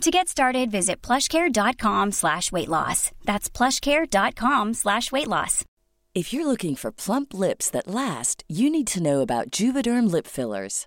To get started, visit plushcare.com slash weight loss. That's plushcare.com slash weight loss. If you're looking for plump lips that last, you need to know about Juvederm lip fillers.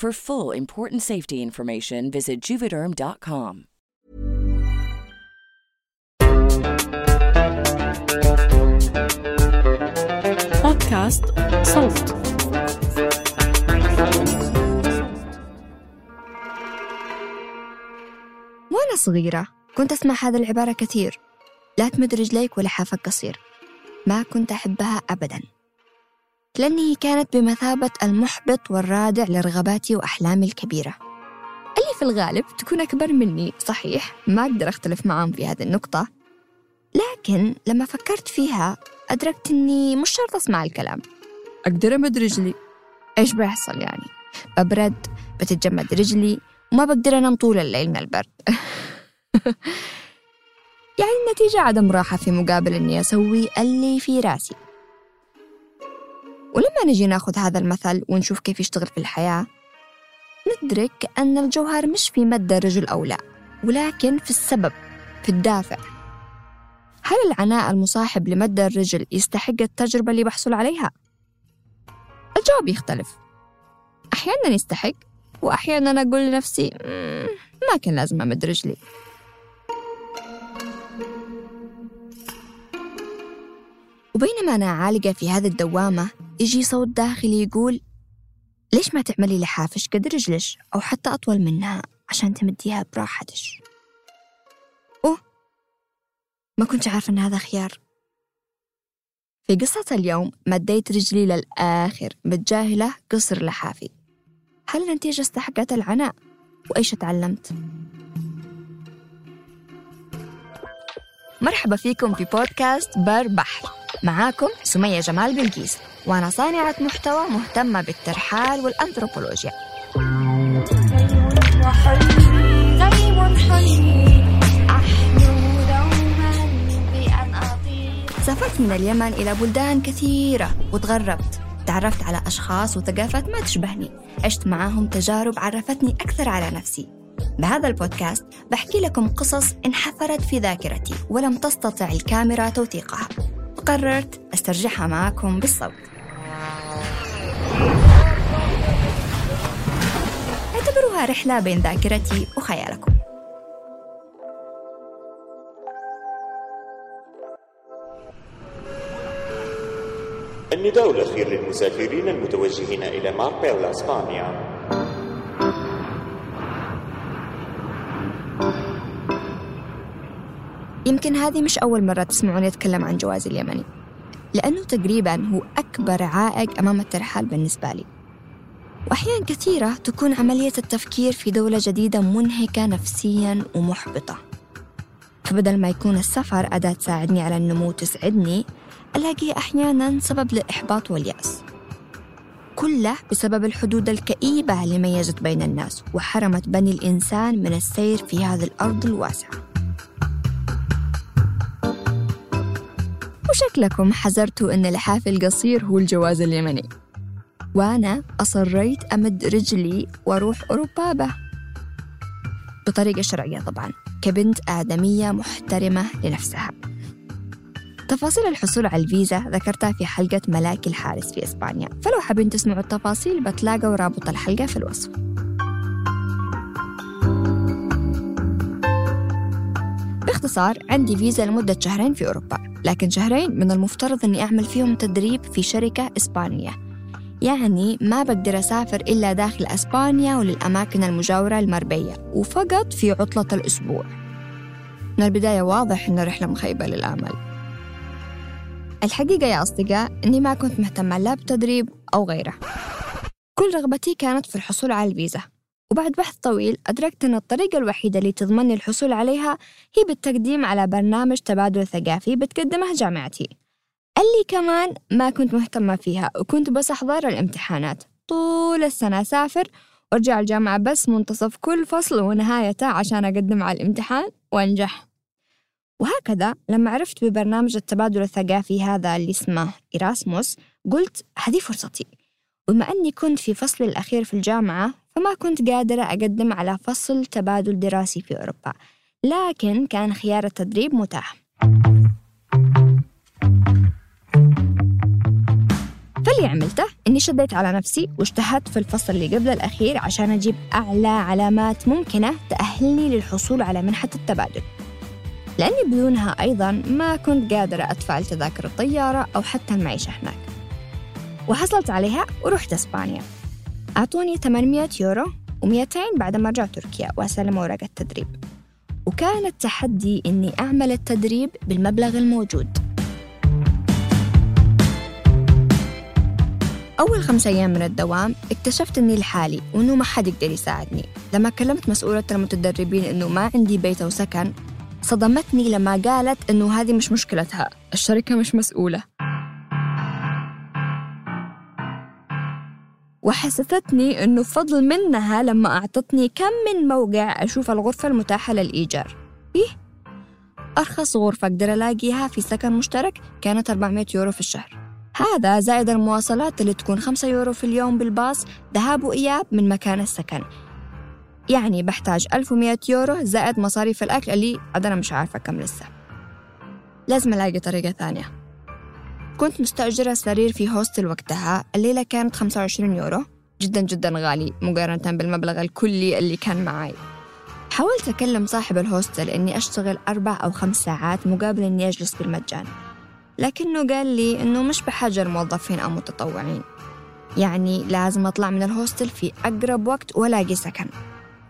For full important safety information, visit juvederm.com. بودكاست صوت وأنا صغيرة كنت أسمع هذه العبارة كثير لا تمد رجليك ولا حافك قصير. ما كنت أحبها أبدا. لأنه كانت بمثابة المحبط والرادع لرغباتي وأحلامي الكبيرة. اللي في الغالب تكون أكبر مني صحيح ما أقدر أختلف معهم في هذه النقطة. لكن لما فكرت فيها أدركت أني مش شرط أسمع الكلام. أقدر أمد رجلي. إيش بيحصل يعني؟ ببرد بتتجمد رجلي وما بقدر أنام طول الليل من البرد. يعني النتيجة عدم راحة في مقابل إني أسوي اللي في راسي. ولما نجي ناخذ هذا المثل ونشوف كيف يشتغل في الحياة ندرك أن الجوهر مش في مد الرجل أو لا ولكن في السبب في الدافع. هل العناء المصاحب لمد الرجل يستحق التجربة اللي بحصل عليها؟ الجواب يختلف. أحيانا يستحق وأحيانا أقول لنفسي "مم، ما كان لازم أمد رجلي. وبينما أنا عالقة في هذه الدوامة يجي صوت داخلي يقول ليش ما تعملي لحافش؟ قد رجلش أو حتى أطول منها عشان تمديها براحتش. أوه ما كنت عارفة أن هذا خيار. في قصة اليوم مديت رجلي للآخر متجاهلة قصر لحافي. هل النتيجة استحقت العناء؟ وإيش تعلمت؟ مرحبا فيكم في بودكاست بر بحر. معاكم سمية جمال بلقيس. وأنا صانعة محتوى مهتمة بالترحال والأنثروبولوجيا. سافرت من اليمن إلى بلدان كثيرة وتغربت. تعرفت على أشخاص وثقافات ما تشبهني. عشت معاهم تجارب عرفتني أكثر على نفسي. بهذا البودكاست بحكي لكم قصص انحفرت في ذاكرتي ولم تستطع الكاميرا توثيقها. فقررت أسترجعها معكم بالصوت. رحلة بين ذاكرتي وخيالكم. النداء الأخير للمسافرين المتوجهين إلى ماربيلا إسبانيا. يمكن هذه مش أول مرة تسمعوني أتكلم عن جوازي اليمني لأنه تقريبا هو أكبر عائق أمام الترحال بالنسبة لي. وأحيانا كثيرة تكون عملية التفكير في دولة جديدة منهكة نفسيا ومحبطة. فبدل ما يكون السفر أداة تساعدني على النمو وتسعدني ألاقيه أحيانا سبب للإحباط واليأس. كله بسبب الحدود الكئيبة اللي ميزت بين الناس وحرمت بني الإنسان من السير في هذه الأرض الواسعة. وشكلكم حذرتوا إن لحافي القصير هو الجواز اليمني. وأنا أصريت أمد رجلي وأروح أوروبا به. بطريقة شرعية طبعا كبنت آدمية محترمة لنفسها. تفاصيل الحصول على الفيزا ذكرتها في حلقة ملاك الحارس في إسبانيا. فلو حابين تسمعوا التفاصيل بتلاقوا رابط الحلقة في الوصف. باختصار عندي فيزا لمدة شهرين في أوروبا لكن شهرين من المفترض أني أعمل فيهم تدريب في شركة إسبانية. يعني ما بقدر أسافر إلا داخل أسبانيا وللأماكن المجاورة المربية وفقط في عطلة الأسبوع. من البداية واضح أن رحلة مخيبة للآمل. الحقيقة يا أصدقاء أني ما كنت مهتمة لا بتدريب أو غيره. كل رغبتي كانت في الحصول على الفيزا وبعد بحث طويل أدركت أن الطريقة الوحيدة اللي تضمني الحصول عليها هي بالتقديم على برنامج تبادل ثقافي بتقدمه جامعتي. اللي كمان ما كنت مهتمة فيها وكنت بس أحضر الامتحانات. طول السنة أسافر وأرجع الجامعة بس منتصف كل فصل ونهايته عشان أقدم على الامتحان وأنجح. وهكذا لما عرفت ببرنامج التبادل الثقافي هذا اللي اسمه إيراسموس قلت هذه فرصتي. وبما أني كنت في فصلي الأخير في الجامعة فما كنت قادرة أقدم على فصل تبادل دراسي في أوروبا. لكن كان خيار التدريب متاح. فاللي عملته؟ إني شديت على نفسي واجتهدت في الفصل اللي قبل الأخير عشان أجيب أعلى علامات ممكنة تأهلني للحصول على منحة التبادل. لأني بدونها أيضا ما كنت قادرة أدفع لتذاكر الطيارة أو حتى المعيشة هناك. وحصلت عليها ورحت إسبانيا. أعطوني 800 يورو و200 بعد ما رجعت تركيا وأسلم أوراق التدريب. وكان التحدي إني أعمل التدريب بالمبلغ الموجود. أول خمس أيام من الدوام اكتشفت إني لحالي وإنه ما حد يقدر يساعدني. لما كلمت مسؤولة المتدربين إنه ما عندي بيت أو سكن صدمتني لما قالت إنه هذه مش مشكلتها. الشركة مش مسؤولة. وحسستني إنه فضل منها لما أعطتني كم من موقع أشوف الغرفة المتاحة للإيجار. إيه؟ أرخص غرفة أقدر ألاقيها في سكن مشترك كانت 400 يورو في الشهر. هذا زائد المواصلات اللي تكون 5 يورو في اليوم بالباص ذهاب وإياب من مكان السكن. يعني بحتاج 1100 يورو زائد مصاريف الأكل اللي أنا مش عارفة كم لسه. لازم ألاقي طريقة ثانية. كنت مستأجرة سرير في هوستل وقتها الليلة كانت 25 يورو. جدا جدا غالي مقارنة بالمبلغ الكلي اللي كان معي حاولت أكلم صاحب الهوستل إني أشتغل أربع أو خمس ساعات مقابل إني أجلس بالمجان. لكنه قال لي إنه مش بحاجة لموظفين أو متطوعين. يعني لازم أطلع من الهوستل في أقرب وقت وألاقي سكن.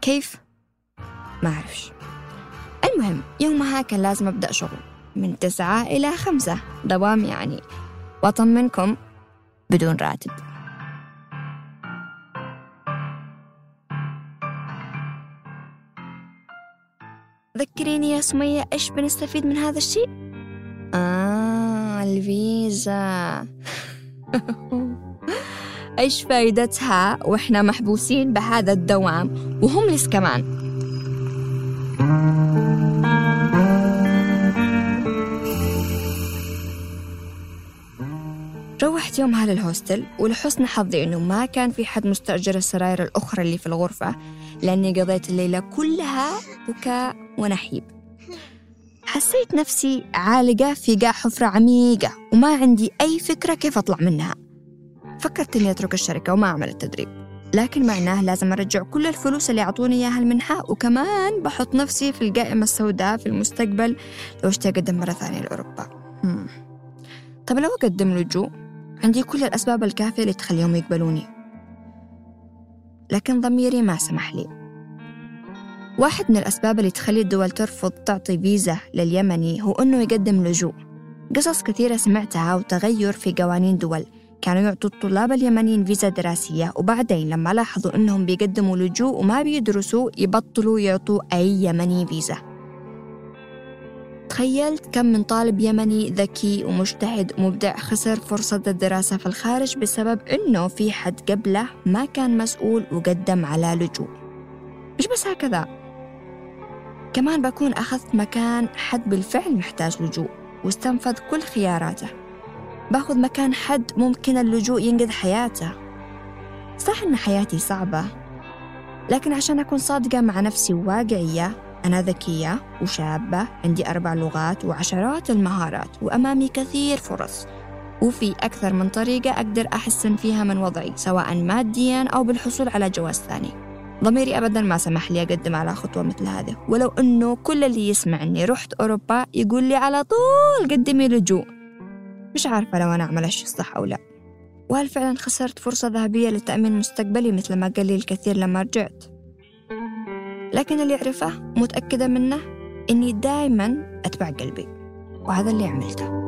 كيف؟ ما أعرفش. المهم يومها كان لازم أبدأ شغل. من تسعة إلى خمسة. دوام يعني. وأطمنكم بدون راتب. ذكريني يا سمية إيش بنستفيد من هذا الشيء؟ آه الفيزا. إيش فايدتها وإحنا محبوسين بهذا الدوام وهوملس كمان؟ روحت يومها للهوستل ولحسن حظي إنه ما كان في حد مستأجر السراير الأخرى اللي في الغرفة لأني قضيت الليلة كلها بكاء ونحيب. حسيت نفسي عالقة في قاع حفرة عميقة وما عندي أي فكرة كيف أطلع منها. فكرت إني أترك الشركة وما أعمل التدريب. لكن معناه لازم أرجع كل الفلوس اللي أعطوني إياها المنحة وكمان بحط نفسي في القائمة السوداء في المستقبل لو اشتي أقدم مرة ثانية لأوروبا. طب لو أقدم لجوء عندي كل الأسباب الكافية اللي تخليهم يقبلوني. لكن ضميري ما سمح لي. واحد من الأسباب اللي تخلي الدول ترفض تعطي فيزا لليمني هو أنه يقدم لجوء. قصص كثيرة سمعتها وتغير في قوانين دول. كانوا يعطوا الطلاب اليمنيين فيزا دراسية وبعدين لما لاحظوا أنهم بيقدموا لجوء وما بيدرسوا يبطلوا يعطوا أي يمني فيزا. تخيلت كم من طالب يمني ذكي ومجتهد ومبدع خسر فرصة الدراسة في الخارج بسبب إنه في حد قبله ما كان مسؤول وقدم على لجوء. مش بس هكذا. كمان بكون أخذت مكان حد بالفعل محتاج لجوء واستنفذ كل خياراته. باخذ مكان حد ممكن اللجوء ينقذ حياته. صح إن حياتي صعبة لكن عشان أكون صادقة مع نفسي وواقعية أنا ذكية وشابة عندي أربع لغات وعشرات المهارات وأمامي كثير فرص. وفي أكثر من طريقة أقدر أحسن فيها من وضعي سواء ماديا أو بالحصول على جواز ثاني. ضميري أبدا ما سمح لي أقدم على خطوة مثل هذه. ولو أنه كل اللي يسمع أني رحت أوروبا يقول لي على طول قدمي لجوء. مش عارفة لو أنا أعمل الشيء الصح أو لا. وهل فعلا خسرت فرصة ذهبية لتأمين مستقبلي مثل ما قال لي الكثير لما رجعت؟ لكن اللي أعرفه متأكدة منه إني دايما أتبع قلبي. وهذا اللي عملته.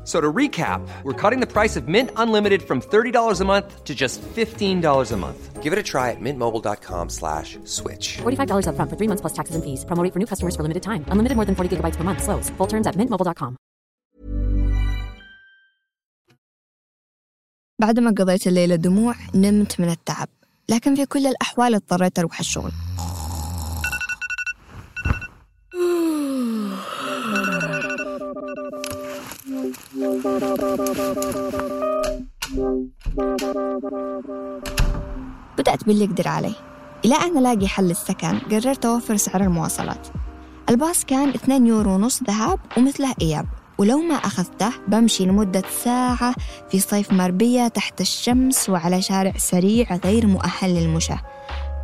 f- So to recap, we're cutting the price of Mint Unlimited from $30 a month to just $15 a month. Give it a try at mintmobile.com slash switch. $45 upfront for three months plus taxes and fees. Promo rate for new customers for limited time. Unlimited more than 40 gigabytes per month. Slows. Full terms at mintmobile.com. بعد ما قضيت الليلة دموع نمت من التعب لكن في كل الأحوال اضطريت أروح الشغل بدأت باللي أقدر عليه. إلى أن ألاقي حل للسكن قررت أوفر سعر المواصلات. الباص كان 2 يورو ونص ذهاب ومثله إياب. ولو ما أخذته بمشي لمدة ساعة في صيف ماربيا تحت الشمس وعلى شارع سريع غير مؤهل للمشاة.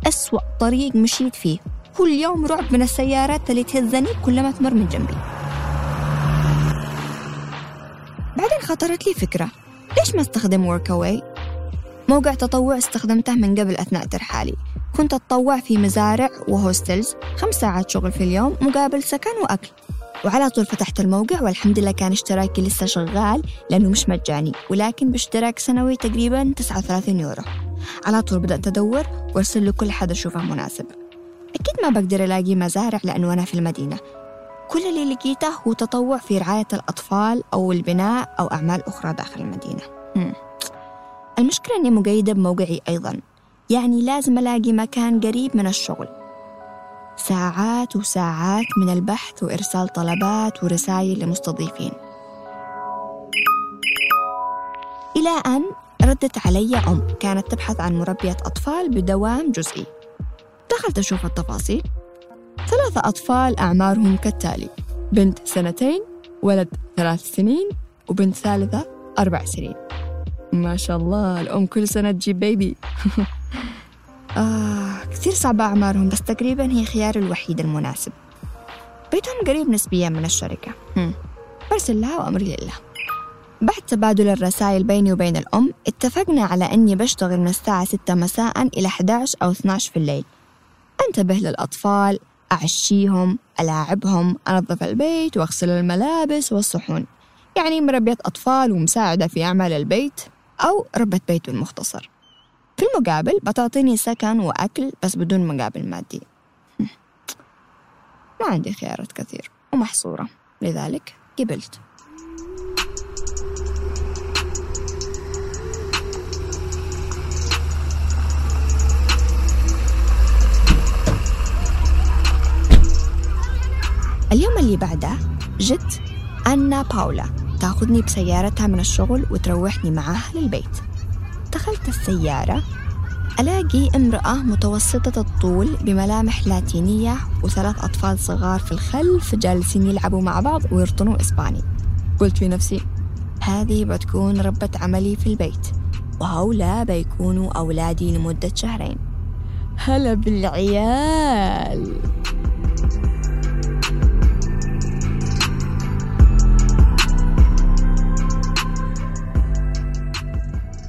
أسوأ طريق مشيت فيه. كل يوم رعب من السيارات اللي تهزني كلما تمر من جنبي. بعدين خطرت لي فكرة. ليش ما استخدم Workaway موقع تطوع استخدمته من قبل أثناء ترحالي. كنت أتطوع في مزارع و hostels خمس ساعات شغل في اليوم مقابل سكن وأكل. وعلى طول فتحت الموقع والحمد لله كان اشتراكي لسه شغال لأنه مش مجاني ولكن باشتراك سنوي تقريبا 39 يورو. على طول بدأت أدور وأرسل له كل حد أشوفه مناسب. أكيد ما بقدر ألاقي مزارع لأنه أنا في المدينة. كل اللي لقيته هو تطوع في رعاية الأطفال أو البناء أو أعمال أخرى داخل المدينة. المشكلة أني مقيدة بموقعي أيضا. يعني لازم ألاقي مكان قريب من الشغل. ساعات وساعات من البحث وإرسال طلبات ورسائل لمستضيفين. إلى أن ردت علي أم كانت تبحث عن مربية أطفال بدوام جزئي. دخلت أشوف التفاصيل. ثلاثة أطفال أعمارهم كالتالي بنت سنتين ولد ثلاث سنين وبنت ثالثة أربع سنين. ما شاء الله الأم كل سنة تجيب بيبي آه كثير صعبة أعمارهم بس تقريبا هي خياري الوحيد المناسب. بيتهم قريب نسبيا من الشركة. هم. برسل لها وأمري لله بعد تبادل الرسائل بيني وبين الأم اتفقنا على أني بشتغل من الساعة 6 مساء إلى 11 أو 12 في الليل. أنتبه للأطفال أعشيهم ألاعبهم أنظف البيت وأغسل الملابس والصحون. يعني مربية أطفال ومساعدة في أعمال البيت أو ربة بيت بالمختصر في المقابل بتعطيني سكن وأكل بس بدون مقابل مادي. ما عندي خيارات كثير ومحصورة. لذلك قبلت. اليوم اللي بعده جت أنا باولا. تأخذني بسيارتها من الشغل وتروحني معاها للبيت. دخلت السيارة ألاقي امرأة متوسطة الطول بملامح لاتينية وثلاث أطفال صغار في الخلف جالسين يلعبوا مع بعض ويرطنوا إسباني. قلت في نفسي هذه بتكون ربة عملي في البيت. وهؤلاء بيكونوا أولادي لمدة شهرين. هلا بالعيال!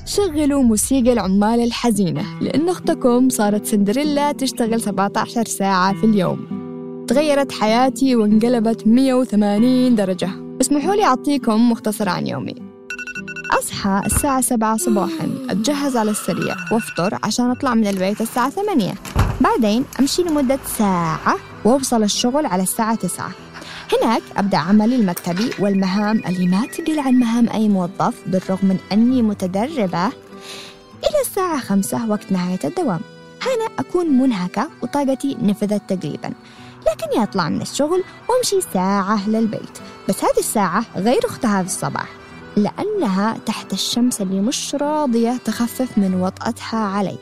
شغلوا موسيقى العمال الحزينة. لأن أختكم صارت سندريلا تشتغل 17 ساعة في اليوم. تغيرت حياتي وانقلبت 180 درجة. اسمحوا لي أعطيكم مختصر عن يومي. أصحى الساعة 7 صباحا. أتجهز على السريع. وأفطر عشان أطلع من البيت الساعة 8 بعدين أمشي لمدة ساعة وأوصل الشغل على الساعة 9 هناك أبدأ عملي المكتبي والمهام اللي ما تقل عن مهام أي موظف بالرغم من أني متدربة. إلى الساعة خمسة وقت نهاية الدوام. هنا أكون منهكة وطاقتي نفذت تقريبا لكني أطلع من الشغل وأمشي ساعة للبيت. بس هذه الساعة غير أختها في الصباح لأنها تحت الشمس اللي مش راضية تخفف من وطأتها علي.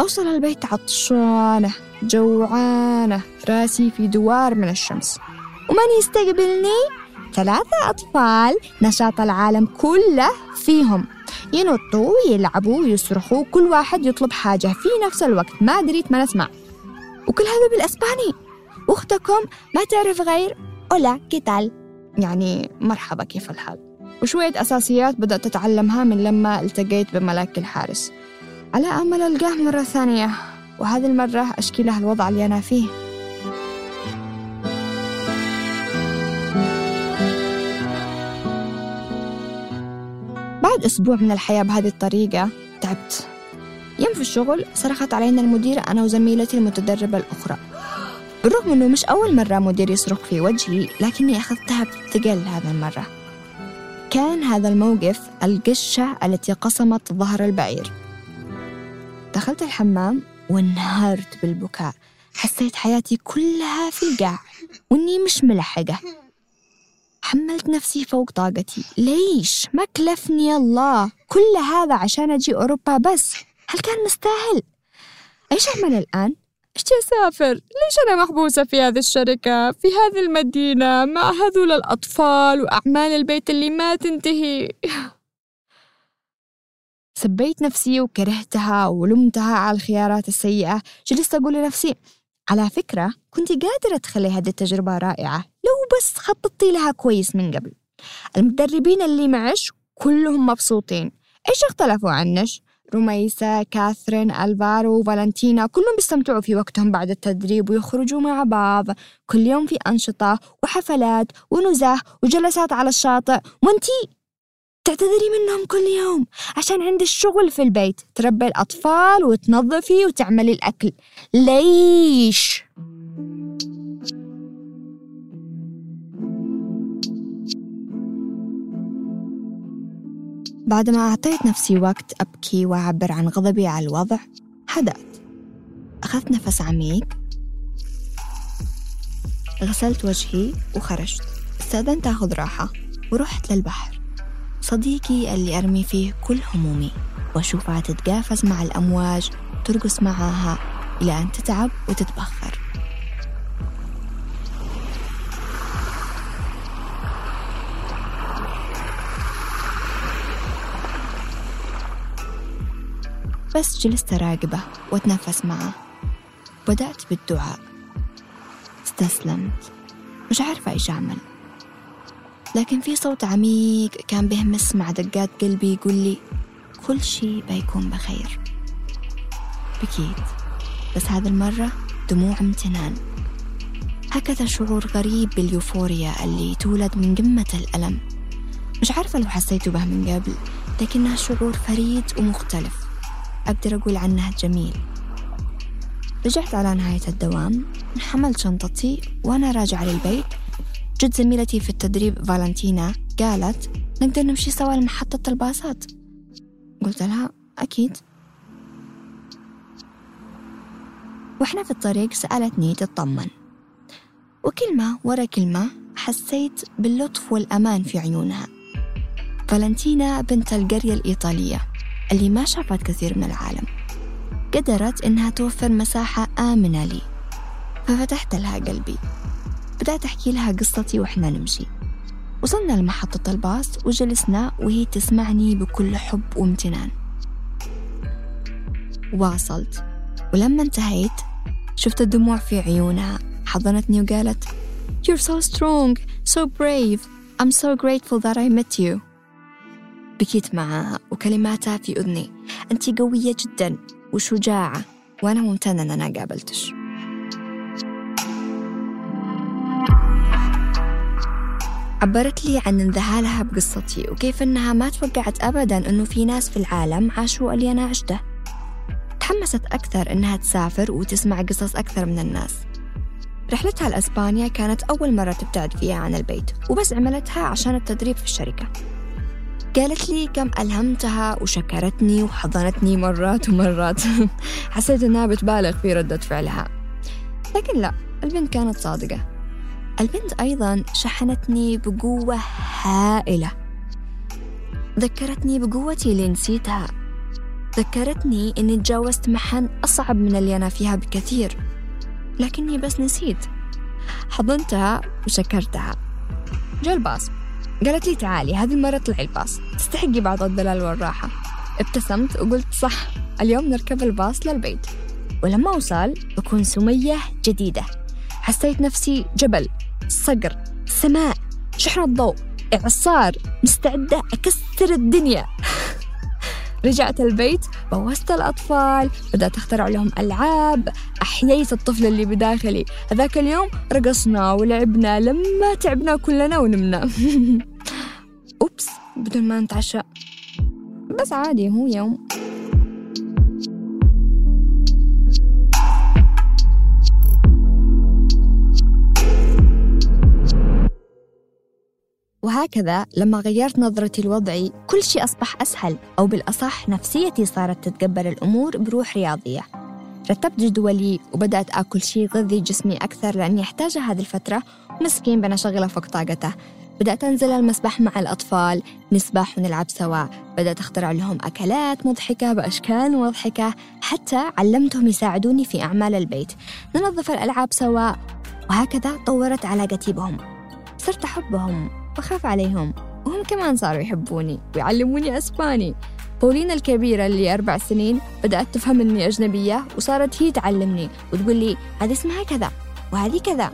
أوصل البيت عطشانة جوعانة راسي في دوار من الشمس. ومن يستقبلني؟ ثلاثة أطفال نشاط العالم كله فيهم. ينطوا يلعبوا يصرخوا كل واحد يطلب حاجة في نفس الوقت. ما دريت ما نسمع وكل هذا بالأسباني. أختكم ما تعرف غير أولا كيتال يعني مرحبا كيف الحال؟ وشوية أساسيات بدأت أتعلمها من لما التقيت بملاك الحارس. على أمل ألقاه مرة ثانية وهذه المرة أشكي له الوضع اللي أنا فيه. بعد أسبوع من الحياة بهذه الطريقة. تعبت. يوم في الشغل صرخت علينا المديرة أنا وزميلتي المتدربة الأخرى. بالرغم أنه مش أول مرة مدير يصرخ في وجهي لكني أخذتها بثقل هذا المرة. كان هذا الموقف القشة التي قصمت ظهر البعير. دخلت الحمام وانهارت بالبكاء. حسيت حياتي كلها في القاع وإني مش ملحقة. حملت نفسي فوق طاقتي. ليش؟ ما كلفني الله. كل هذا عشان أجي أوروبا بس. هل كان مستاهل؟ إيش أعمل الآن؟ إيش أسافر؟ ليش أنا محبوسة في هذه الشركة في هذه المدينة مع هذول الأطفال وأعمال البيت اللي ما تنتهي؟ سبيت نفسي وكرهتها ولمتها على الخيارات السيئة. جلست أقول لنفسي على فكرة كنت قادرة تخلي هذه التجربة رائعة. لو بس خططتي لها كويس من قبل. المدربين اللي معش كلهم مبسوطين. إيش اختلفوا عنش؟ رميسة، كاثرين، ألفارو، فالنتينا كلهم بيستمتعوا في وقتهم بعد التدريب ويخرجوا مع بعض. كل يوم في أنشطة وحفلات ونزه وجلسات على الشاطئ. وانتي تعتذري منهم كل يوم عشان عندي الشغل في البيت. تربي الأطفال وتنظفي وتعملي الأكل. ليش؟ بعد ما أعطيت نفسي وقت أبكي وأعبر عن غضبي على الوضع هدأت. أخذت نفس عميق. غسلت وجهي وخرجت. استأذنت أخذ راحة ورحت للبحر. صديقي اللي أرمي فيه كل همومي وأشوفها تتقافز مع الأمواج ترقص معاها إلى أن تتعب وتتبخر. بس جلست أراقبه وأتنفس معه. بدأت بالدعاء. استسلمت. مش عارفة إيش أعمل. لكن في صوت عميق كان بيهمس مع دقات قلبي يقول لي كل شي بيكون بخير. بكيت. بس هذه المرة دموع امتنان. هكذا شعور غريب باليوفوريا اللي تولد من قمة الألم. مش عارفة لو حسيت به من قبل لكنها شعور فريد ومختلف. أقدر أقول عنها جميل رجعت على نهاية الدوام حملت شنطتي وأنا راجعة للبيت. جت زميلتي في التدريب فالنتينا قالت نقدر نمشي سوا لمحطة الباصات. قلت لها أكيد. وإحنا في الطريق سألتني تطمن. وكلمة ورا كلمة حسيت باللطف والأمان في عيونها. فالنتينا بنت القرية الإيطالية. اللي ما شافت كثير من العالم. قدرت إنها توفر مساحة آمنة لي. ففتحت لها قلبي. بدأت أحكي لها قصتي وإحنا نمشي. وصلنا لمحطة الباص وجلسنا وهي تسمعني بكل حب وامتنان. واصلت. ولما انتهيت شفت الدموع في عيونها حضنتني وقالت You're so strong, so brave. I'm so grateful that I met you. بكيت معاها وكلماتها في أذني. أنت قوية جدا وشجاعة وأنا ممتنة أن أنا قابلتش. عبرت لي عن انذهالها بقصتي وكيف أنها ما توقعت أبدا أنه في ناس في العالم عاشوا اللي أنا عشته تحمست أكثر أنها تسافر وتسمع قصص أكثر من الناس. رحلتها لأسبانيا كانت أول مرة تبتعد فيها عن البيت وبس عملتها عشان التدريب في الشركة. قالت لي كم ألهمتها وشكرتني وحضنتني مرات ومرات. حسيت إنها بتبالغ في ردة فعلها. لكن لا البنت كانت صادقة. البنت أيضا شحنتني بقوة هائلة. ذكرتني بقوتي اللي نسيتها. ذكرتني إني تجاوزت محن أصعب من اللي أنا فيها بكثير. لكني بس نسيت. حضنتها وشكرتها. جاء الباص قالت لي تعالي هذه المرة طلعي الباص. تستحقي بعض الدلال والراحة. ابتسمت وقلت صح اليوم نركب الباص للبيت. ولما وصل بكون سمية جديدة. حسيت نفسي جبل صقر سماء شحنة ضوء إعصار مستعدة أكسر الدنيا. رجعت البيت بوست الأطفال بدأت أخترع لهم ألعاب. أحييت الطفل اللي بداخلي. هذاك اليوم رقصنا ولعبنا لما تعبنا كلنا ونمنا. أوبس بدون ما نتعشى. بس عادي هو يوم. وهكذا لما غيرت نظرتي لوضعي كل شيء أصبح أسهل أو بالأصح نفسيتي صارت تتقبل الأمور بروح رياضية. رتبت جدولي وبدأت آكل شيء يغذي جسمي أكثر لأني أحتاجه هذه الفترة. مسكين بنشغله فوق طاقته. بدأت أنزل المسبح مع الأطفال نسبح ونلعب سوا. بدأت أخترع لهم أكلات مضحكة بأشكال مضحكة. حتى علمتهم يساعدوني في أعمال البيت. ننظف الألعاب سوا. وهكذا طورت علاقتي بهم. صرت أحبهم وأخاف عليهم. وهم كمان صاروا يحبوني ويعلموني أسباني. بولينا الكبيرة اللي أربع سنين بدأت تفهم إني أجنبية وصارت هي تعلمني وتقول لي هذه اسمها كذا وهذه كذا.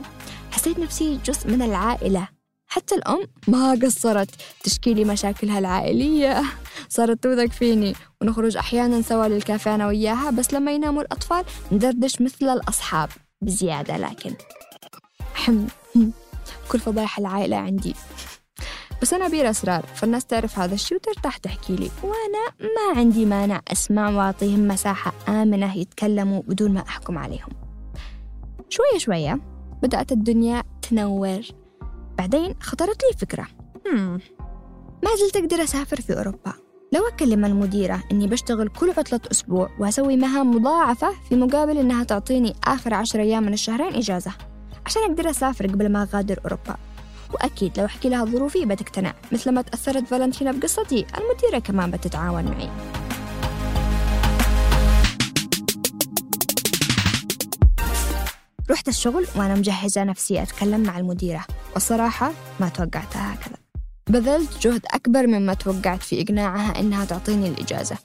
حسيت نفسي جزء من العائلة. حتى الأم ما قصرت تشكي لي مشاكلها العائلية. صارت توثق فيني. ونخرج أحيانا سوا للكافيه أنا وياها بس لما يناموا الأطفال ندردش مثل الأصحاب بزيادة. لكن حم كل فضايح العائلة عندي. بس أنا بير أسرار فالناس تعرف هذا الشيء وترتاح تحكي لي. وأنا ما عندي مانع أسمع وأعطيهم مساحة آمنة يتكلموا بدون ما أحكم عليهم. شوية شوية بدأت الدنيا تنور. بعدين خطرت لي فكرة. هم. ما زلت أقدر أسافر في أوروبا. لو أكلم المديرة إني بشتغل كل عطلة أسبوع وأسوي مهام مضاعفة في مقابل إنها تعطيني آخر عشر أيام من الشهرين إجازة. عشان أقدر أسافر قبل ما أغادر أوروبا. وأكيد لو أحكي لها ظروفي بتقتنع. مثل ما تأثرت فالنتينا بقصتي المديرة كمان بتتعاون معي. رحت الشغل وأنا مجهزة نفسي أتكلم مع المديرة. والصراحة ما توقعتها هكذا. بذلت جهد أكبر مما توقعت في إقناعها إنها تعطيني الإجازة.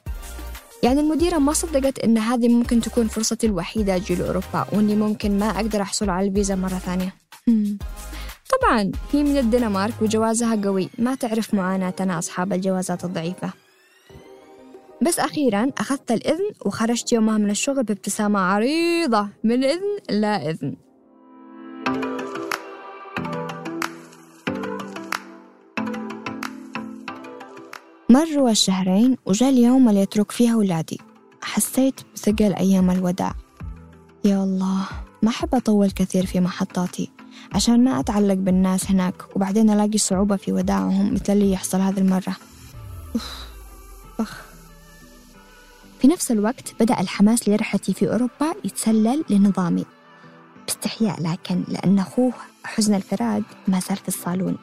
يعني المديرة ما صدقت إن هذه ممكن تكون فرصتي الوحيدة أجي لأوروبا وإني ممكن ما أقدر أحصل على الفيزا مرة ثانية. طبعا هي من الدنمارك وجوازها قوي. ما تعرف معاناتنا أصحاب الجوازات الضعيفة. بس أخيرا أخذت الإذن وخرجت يومها من الشغل بابتسامة عريضة من إذن لا إذن. مروا الشهرين وجاء اليوم اللي يترك فيها ولادي. حسيت بثقل أيام الوداع. يا الله ما أحب أطول كثير في محطاتي عشان ما أتعلق بالناس هناك وبعدين ألاقي صعوبة في وداعهم مثل اللي يحصل هذه المرة. أوف أخ. في نفس الوقت بدأ الحماس لرحلتي في أوروبا يتسلل لنظامي. باستحياء لكن لأن أخوه حزن الفراد ما زال في الصالون.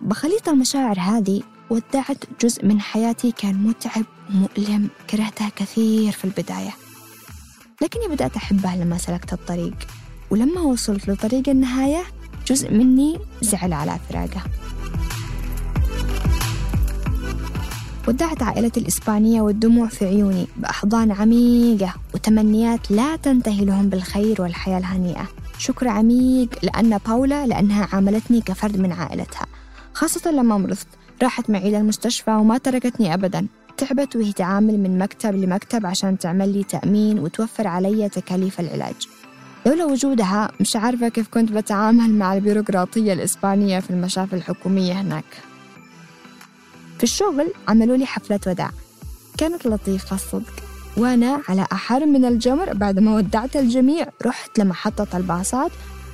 بخليط المشاعر هذه ودعت جزء من حياتي كان متعب ومؤلم كرهتها كثير في البداية. لكني بدأت أحبها لما سلكت الطريق ولما وصلت لطريق النهاية جزء مني زعل على فراقها ودعت عائلتي الإسبانية والدموع في عيوني بأحضان عميقة وتمنيات لا تنتهي لهم بالخير والحياة الهنيئة. شكر عميق لأن باولا لأنها عاملتني كفرد من عائلتها. خاصة لما مرضت راحت معي للمستشفى وما تركتني أبدا. تعبت وهي تعامل من مكتب لمكتب عشان تعمل لي تأمين وتوفر علي تكاليف العلاج. لولا وجودها مش عارفة كيف كنت بتعامل مع البيروقراطية الإسبانية في المشافي الحكومية هناك. في الشغل عملوا لي حفلة وداع. كانت لطيفة الصدق. وأنا على أحر من الجمر بعد ما ودعت الجميع رحت لمحطة الباصات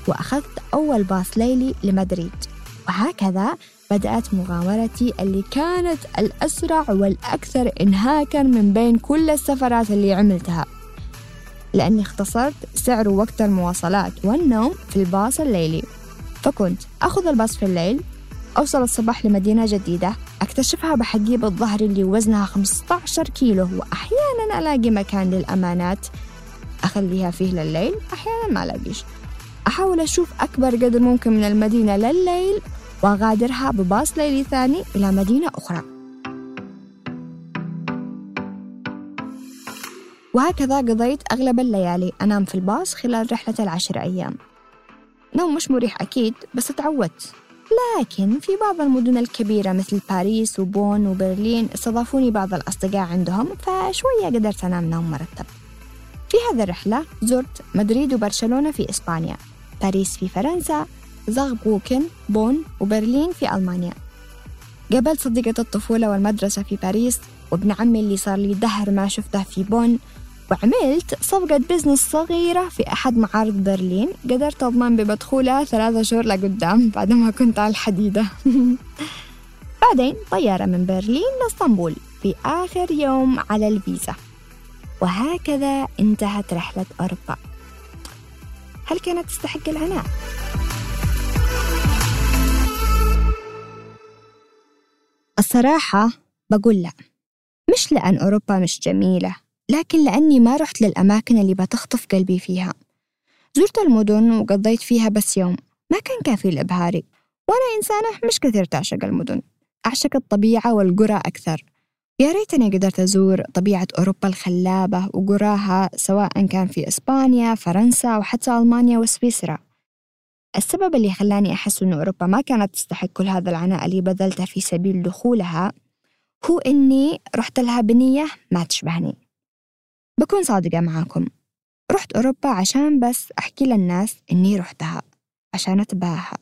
وأخذت أول باص ليلي لمدريد. وهكذا بدأت مغامرتي اللي كانت الأسرع والأكثر إنهاكا من بين كل السفرات اللي عملتها. لأني اختصرت سعر وقت المواصلات والنوم في الباص الليلي. فكنت أخذ الباص في الليل أوصل الصباح لمدينة جديدة. أكتشفها بحقيبة ظهري اللي وزنها 15 كيلو وأحيانا ألاقي مكان للأمانات. أخليها فيه لليل أحيانا ما ألاقيش. أحاول أشوف أكبر قدر ممكن من المدينة لليل وأغادرها بباص ليلي ثاني إلى مدينة أخرى. وهكذا قضيت أغلب الليالي. أنام في الباص خلال رحلة العشر أيام. نوم مش مريح أكيد بس تعودت. لكن في بعض المدن الكبيرة مثل باريس وبون وبرلين استضافوني بعض الأصدقاء عندهم فشوية قدرت أنام نوم مرتب. في هذه الرحلة زرت مدريد وبرشلونة في إسبانيا باريس في فرنسا زاربروكن بون وبرلين في ألمانيا. قابلت صديقة الطفولة والمدرسة في باريس وابن عمي اللي صار لي دهر ما شفته في بون وعملت صفقة business صغيرة في أحد معارض برلين. قدرت أضمن بمدخولها ثلاثة شهور لقدام بعد ما كنت على الحديدة. بعدين طيارة من برلين لإسطنبول في آخر يوم على الفيزا. وهكذا انتهت رحلة أوروبا. هل كانت تستحق العناء؟ الصراحة بقول لا. مش لأن أوروبا مش جميلة. لكن لأني ما رحت للأماكن اللي بتخطف قلبي فيها. زرت المدن وقضيت فيها بس يوم. ما كان كافي لإبهاري. وأنا إنسانة مش كثير تعشق المدن. أعشق الطبيعة والقرى أكثر. يا ريتني قدرت أزور طبيعة أوروبا الخلابة وقراها سواء كان في إسبانيا، فرنسا وحتى ألمانيا وسويسرا. السبب اللي خلاني أحس أن أوروبا ما كانت تستحق كل هذا العناء اللي بذلته في سبيل دخولها هو إني رحت لها بنية ما تشبهني. بكون صادقة معاكم. رحت أوروبا عشان بس أحكي للناس إني رحتها عشان أتباهى.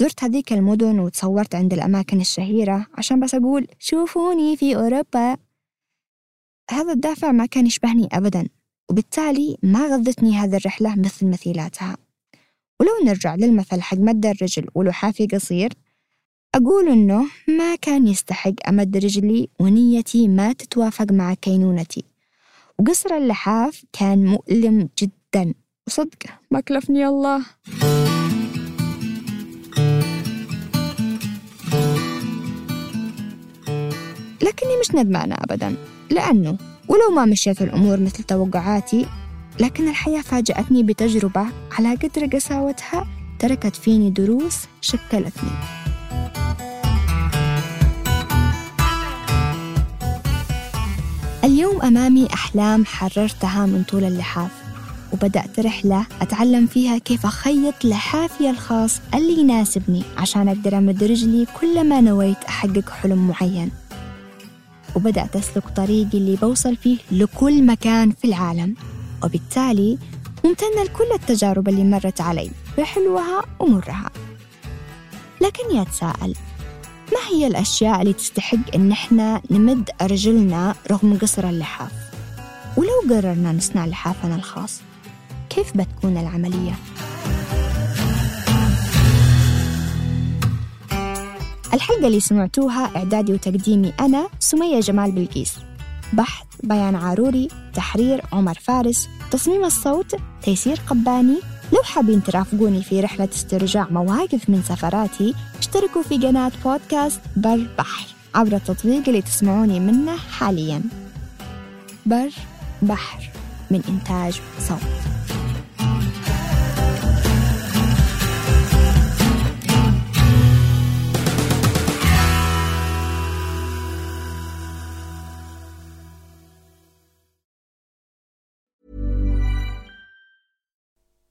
زرت هذيك المدن وتصورت عند الأماكن الشهيرة عشان بس أقول شوفوني في أوروبا. هذا الدافع ما كان يشبهني أبدا وبالتالي ما غذتني هذه الرحلة مثل مثيلاتها. ولو نرجع للمثل حق مد الرجل ولحافي قصير أقول إنه ما كان يستحق أمد رجلي ونيتي ما تتوافق مع كينونتي. وقصر اللحاف كان مؤلم جدا. وصدق ما كلفني الله. لكني مش ندمانة أبدا لأنه ولو ما مشيت الأمور مثل توقعاتي لكن الحياة فاجأتني بتجربة على قدر قساوتها تركت فيني دروس شكلتني. اليوم أمامي أحلام حررتها من طول اللحاف وبدأت رحلة أتعلم فيها كيف أخيط لحافي الخاص اللي يناسبني عشان أقدر أمد رجلي كلما نويت أحقق حلم معين. وبدأت أسلك طريقي اللي بوصل فيه لكل مكان في العالم. وبالتالي ممتنة لكل التجارب اللي مرت علي بحلوها ومرها. لكن يتساءل ما هي الأشياء اللي تستحق إن إحنا نمد أرجلنا رغم قصر اللحاف؟ ولو قررنا نصنع لحافنا الخاص كيف بتكون العملية؟ الحلقة اللي سمعتوها إعدادي وتقديمي أنا سمية جمال بلقيس بحث بيان عاروري تحرير عمر فارس تصميم الصوت تيسير قباني لو حابين ترافقوني في رحلة استرجاع مواقف من سفراتي اشتركوا في قناة بودكاست بر بحر عبر التطبيق اللي تسمعوني منه حاليا. بر بحر من إنتاج صوت.